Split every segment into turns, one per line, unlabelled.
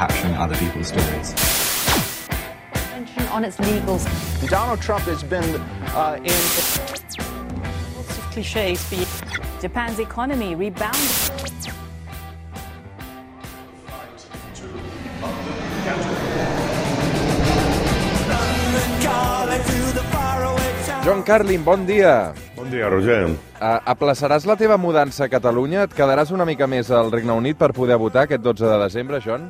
capturing other people's stories.
on its legals.
Donald Trump has been uh, in.
Lots of cliches. Japan's economy rebounded.
John Carlin, bon dia.
Bon dia, Roger.
Uh, aplaçaràs la teva mudança a Catalunya? Et quedaràs una mica més al Regne Unit per poder votar aquest 12 de desembre, John?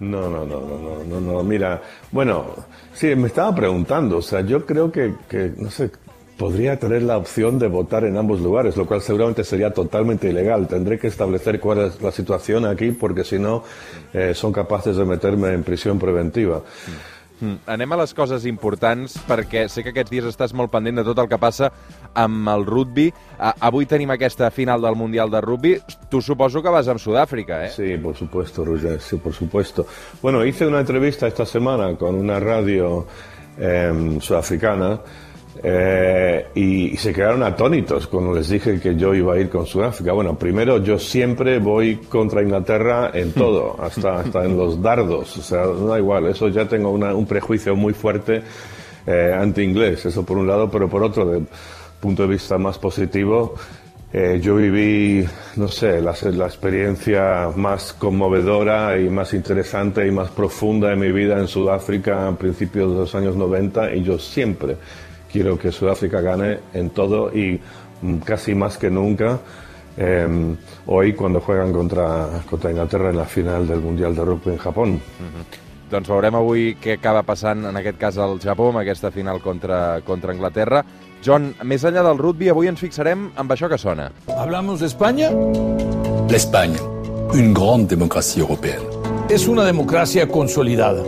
No, no, no, no, no, no. Mira, bueno, sí, me estaba preguntando, o sea, yo creo que, que, no sé, podría tener la opción de votar en ambos lugares, lo cual seguramente sería totalmente ilegal. Tendré que establecer cuál es la situación aquí, porque si no, eh, son capaces de meterme en prisión preventiva.
Mm. Anem a les coses importants, perquè sé que aquests dies estàs molt pendent de tot el que passa amb el rugby. Uh, avui tenim aquesta final del Mundial de Rugby. Tu suposo que vas amb Sudàfrica, eh?
Sí, por supuesto, Roger, sí, por supuesto. Bueno, hice una entrevista esta semana con una radio eh, sudafricana eh, y, y, se quedaron atónitos cuando les dije que yo iba a ir con Sudáfrica. Bueno, primero yo siempre voy contra Inglaterra en todo, hasta, hasta en los dardos, o sea, no da igual, eso ya tengo una, un prejuicio muy fuerte eh, anti-inglés, eso por un lado, pero por otro, desde punto de vista más positivo, eh, yo viví, no sé, la, la, experiencia más conmovedora y más interesante y más profunda de mi vida en Sudáfrica a principios de los años 90 y yo siempre quiero que Sudáfrica gane en todo y casi más que nunca eh, hoy cuando juegan contra, contra Inglaterra en la final del Mundial de Rugby en Japón.
Mm -hmm. Doncs veurem avui què acaba passant, en aquest cas, al Japó, amb aquesta final contra, contra Anglaterra. John, més enllà del rugby, avui ens fixarem amb això que sona.
¿Hablamos de España?
L'Espagne, une grande démocratie européenne.
Es una democracia consolidada.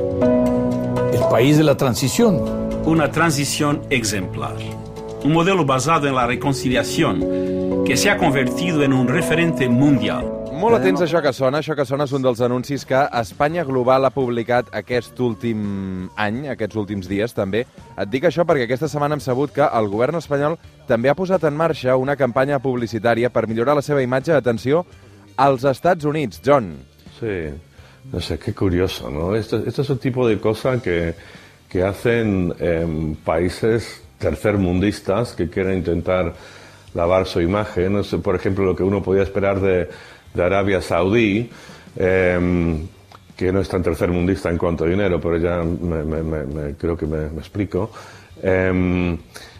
El país de la transición.
Una transición exemplar. Un modelo basado en la reconciliación que se ha convertido en un referente mundial.
Molt atents a això que sona. Això que sona és un dels anuncis que Espanya Global ha publicat aquest últim any, aquests últims dies també. Et dic això perquè aquesta setmana hem sabut que el govern espanyol també ha posat en marxa una campanya publicitària per millorar la seva imatge, atenció, als Estats Units. John.
Sí, no sé, qué curioso, ¿no? Esto, esto es el tipo de cosa que, que hacen eh, países tercermundistas que quieren intentar lavar su imagen. No sé, por ejemplo, lo que uno podía esperar de de Arabia Saudí, eh, que no es tan tercermundista en cuanto a dinero, pero ya me, me, me, creo que me, explico. Eh,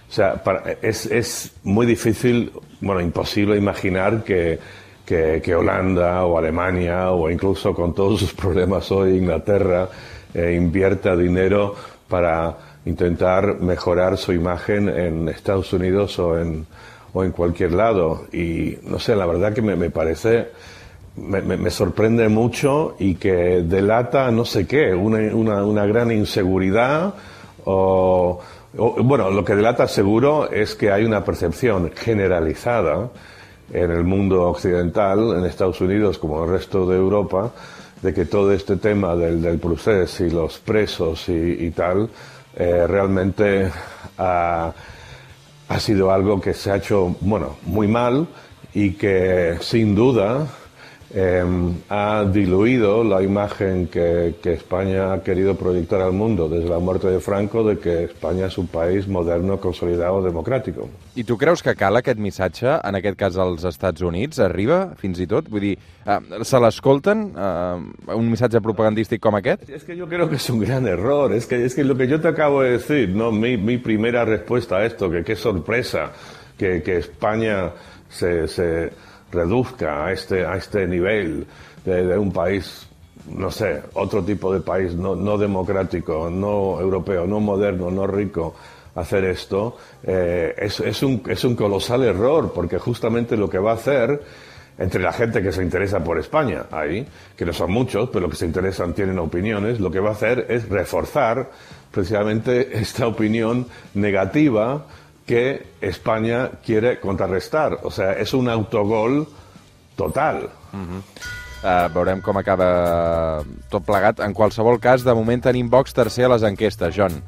o sea, para, es, es, muy difícil, bueno, imposible imaginar que, que, que, Holanda o Alemania o incluso con todos sus problemas hoy Inglaterra eh, invierta dinero para intentar mejorar su imagen en Estados Unidos o en, o en cualquier lado. Y no sé, la verdad que me, parece, me, me, sorprende mucho y que delata no sé qué, una, una, una gran inseguridad o, o, bueno, lo que delata seguro es que hay una percepción generalizada en el mundo occidental, en Estados Unidos como en el resto de Europa, de que todo este tema del, del procés y los presos y, y tal, eh, realmente ha, ha sido algo que se ha hecho, bueno, muy mal y que sin duda eh, ha diluido la imagen que, que, España ha querido proyectar al mundo desde la muerte de Franco de que Espanya és un país moderno, consolidado, democràtic.
I tu creus que cal aquest missatge, en aquest cas als Estats Units, arriba fins i tot? Vull dir, eh, se l'escolten, eh, un missatge propagandístic com aquest?
Es que yo creo que es un gran error, es que, es que lo que yo te acabo de decir, ¿no? mi, mi primera respuesta a esto, que qué sorpresa que, España se... reduzca a este, a este nivel de, de un país, no sé, otro tipo de país no, no, democrático, no europeo, no moderno, no rico, hacer esto, eh, es, es, un, es un colosal error, porque justamente lo que va a hacer entre la gente que se interesa por España, ahí, que no son muchos, pero los que se interesan tienen opiniones, lo que va a hacer es reforzar precisamente esta opinión negativa que España quiere contrarrestar. O sea, és un autogol total.
Uh -huh. uh, veurem com acaba tot plegat. En qualsevol cas, de moment tenim Vox tercer a les enquestes, John.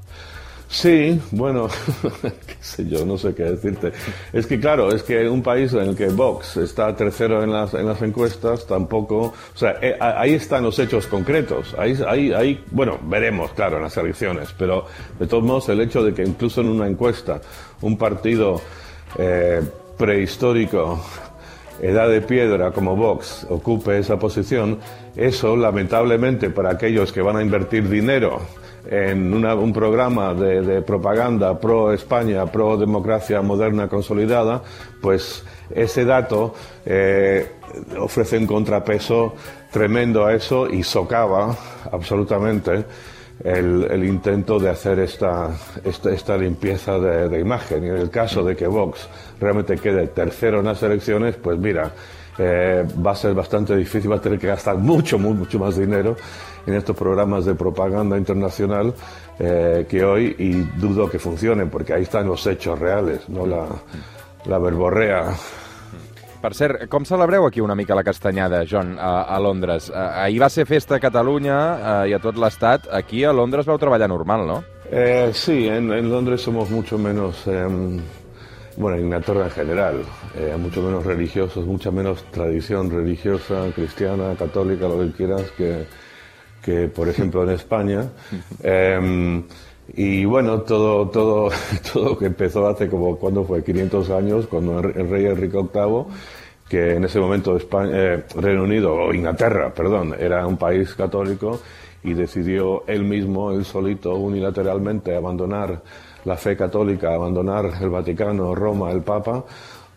Sí, bueno, qué sé yo, no sé qué decirte. Es que claro, es que un país en el que Vox está tercero en las, en las encuestas, tampoco, o sea, eh, ahí están los hechos concretos. Ahí, ahí, ahí, bueno, veremos, claro, en las elecciones, pero de todos modos el hecho de que incluso en una encuesta un partido eh, prehistórico edad de piedra como Vox ocupe esa posición, eso lamentablemente para aquellos que van a invertir dinero en un programa de, propaganda pro España, pro democracia moderna consolidada, pues ese dato eh, ofrece un contrapeso tremendo a eso y socava absolutamente el, intento de hacer esta, esta, limpieza de, imagen. Y en el caso de que Vox realmente quede tercero en las elecciones, pues mira, eh, va a ser bastante difícil, va a tener que gastar mucho, mucho más dinero en estos programas de propaganda internacional eh, que hoy y dudo que funcionen porque ahí están los hechos reales, no la, la verborrea
Per cert, com celebreu aquí una mica la castanyada, John, a, a Londres? Uh, ahir va ser festa a Catalunya uh, i a tot l'estat. Aquí a Londres vau treballar normal, ¿no?
Eh, sí, en, en Londres somos mucho menos... Eh, bueno, en Inglaterra en general, eh, mucho menos religiosos, mucha menos tradición religiosa, cristiana, católica, lo que quieras, que, que por ejemplo en España. Eh, y bueno, todo, todo, todo que empezó hace como, cuando fue? 500 años, cuando el rey Enrique VIII, que en ese momento España, eh, Reino Unido, o Inglaterra, perdón, era un país católico y decidió él mismo, él solito, unilateralmente abandonar la fe católica, abandonar el Vaticano, Roma, el Papa,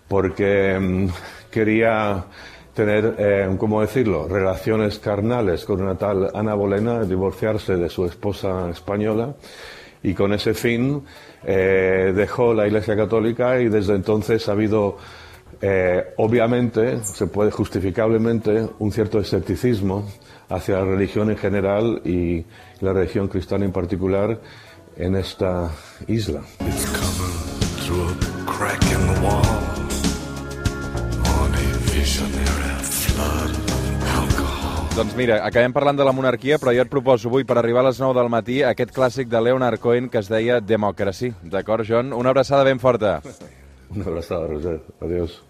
porque mm, quería tener, eh, ¿cómo decirlo?, relaciones carnales con una tal Ana Bolena, divorciarse de su esposa española y con ese fin eh, dejó la Iglesia Católica y desde entonces ha habido, eh, obviamente, se puede justificablemente, un cierto escepticismo hacia la religión en general y la religión cristiana en particular en esta isla.
Doncs mira, acabem parlant de la monarquia, però jo et proposo avui, per arribar a les 9 del matí, aquest clàssic de Leonard Cohen que es deia Democracy. D'acord, John? Una abraçada ben forta.
Una abraçada, Roger. Adiós.